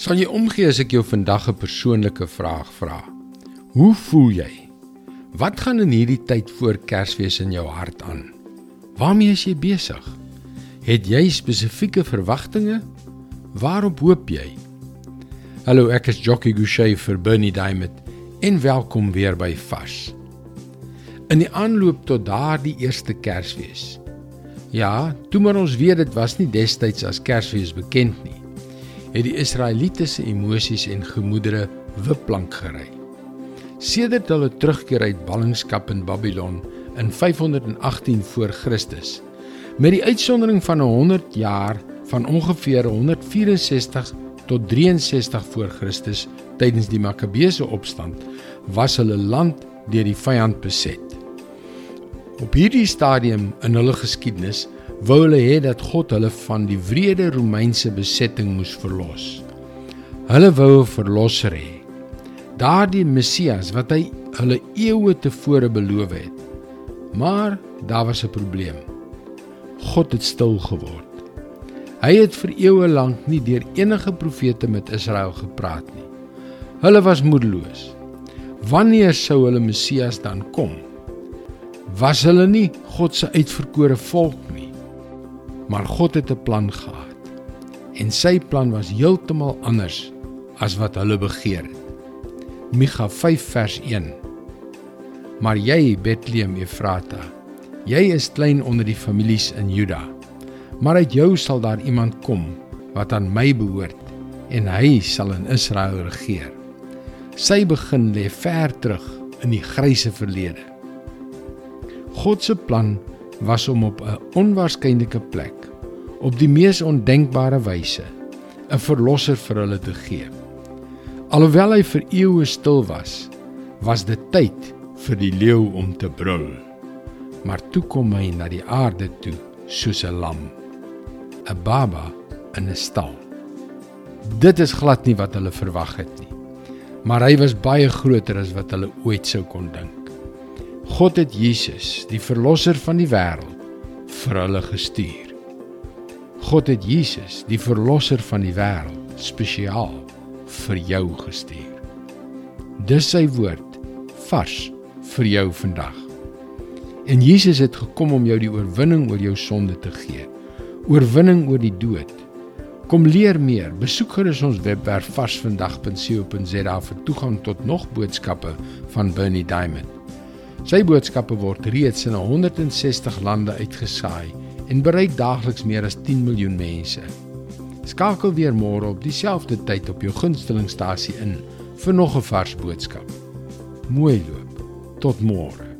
Sal jy omgee as ek jou vandag 'n persoonlike vraag vra? Hoe voel jy? Wat gaan in hierdie tyd voor Kersfees in jou hart aan? Waarmee is jy besig? Het jy spesifieke verwagtinge? Waarop hoop jy? Hallo, ek is Jockey Gouchee vir Bernie Diamond en welkom weer by Vars. In die aanloop tot daardie eerste Kersfees. Ja, toe maar ons weet dit was nie destyds as Kersfees bekend nie het die Israeliete se emosies en gemoedere wipplank gery. Sedert hulle terugkeer uit ballingskap in Babylon in 518 voor Christus, met die uitsondering van 'n 100 jaar van ongeveer 164 tot 63 voor Christus tydens die Makkabeese opstand, was hulle land deur die vyand beset. Op hierdie stadium in hulle geskiedenis wou hulle hê dat God hulle van die wrede Romeinse besetting moes verlos. Hulle wou 'n verlosser hê. Daardie Messias wat hy hulle eeue tevore beloof het. Maar daar was 'n probleem. God het stil geword. Hy het vir eeue lank nie deur enige profete met Israel gepraat nie. Hulle was moedeloos. Wanneer sou hulle Messias dan kom? Was hulle nie God se uitverkore volk nie? Maar God het 'n plan gehad. En sy plan was heeltemal anders as wat hulle begeer het. Micha 5 vers 1. Maar jy Bethlehem Efrata, jy is klein onder die families in Juda. Maar uit jou sal daar iemand kom wat aan my behoort en hy sal in Israel regeer. Sy begin lê ver terug in die grysse verlede. God se plan was om op 'n onwaarskynlike plek op die mees ondenkbare wyse 'n verlosser vir hulle te gee. Alhoewel hy vir eeue stil was, was dit tyd vir die leeu om te brul. Maar toe kom hy na die aarde toe soos 'n lam, 'n baba in 'n stal. Dit is glad nie wat hulle verwag het nie. Maar hy was baie groter as wat hulle ooit sou kon dink. God het Jesus, die verlosser van die wêreld, vir hulle gestuur. God het Jesus, die verlosser van die wêreld, spesiaal vir jou gestuur. Dis sy woord vars vir jou vandag. En Jesus het gekom om jou die oorwinning oor jou sonde te gee. Oorwinning oor die dood. Kom leer meer. Besoek gerus ons webwerf varsvandag.co.za vir toegang tot nog boodskappe van Bernie Diamond. Sy boodskappe word reeds in 160 lande uitgesaai en bereik daagliks meer as 10 miljoen mense. Skakel weer môre op dieselfde tyd op jou gunstelingstasie in vir nog 'n vars boodskap. Mooi loop. Tot môre.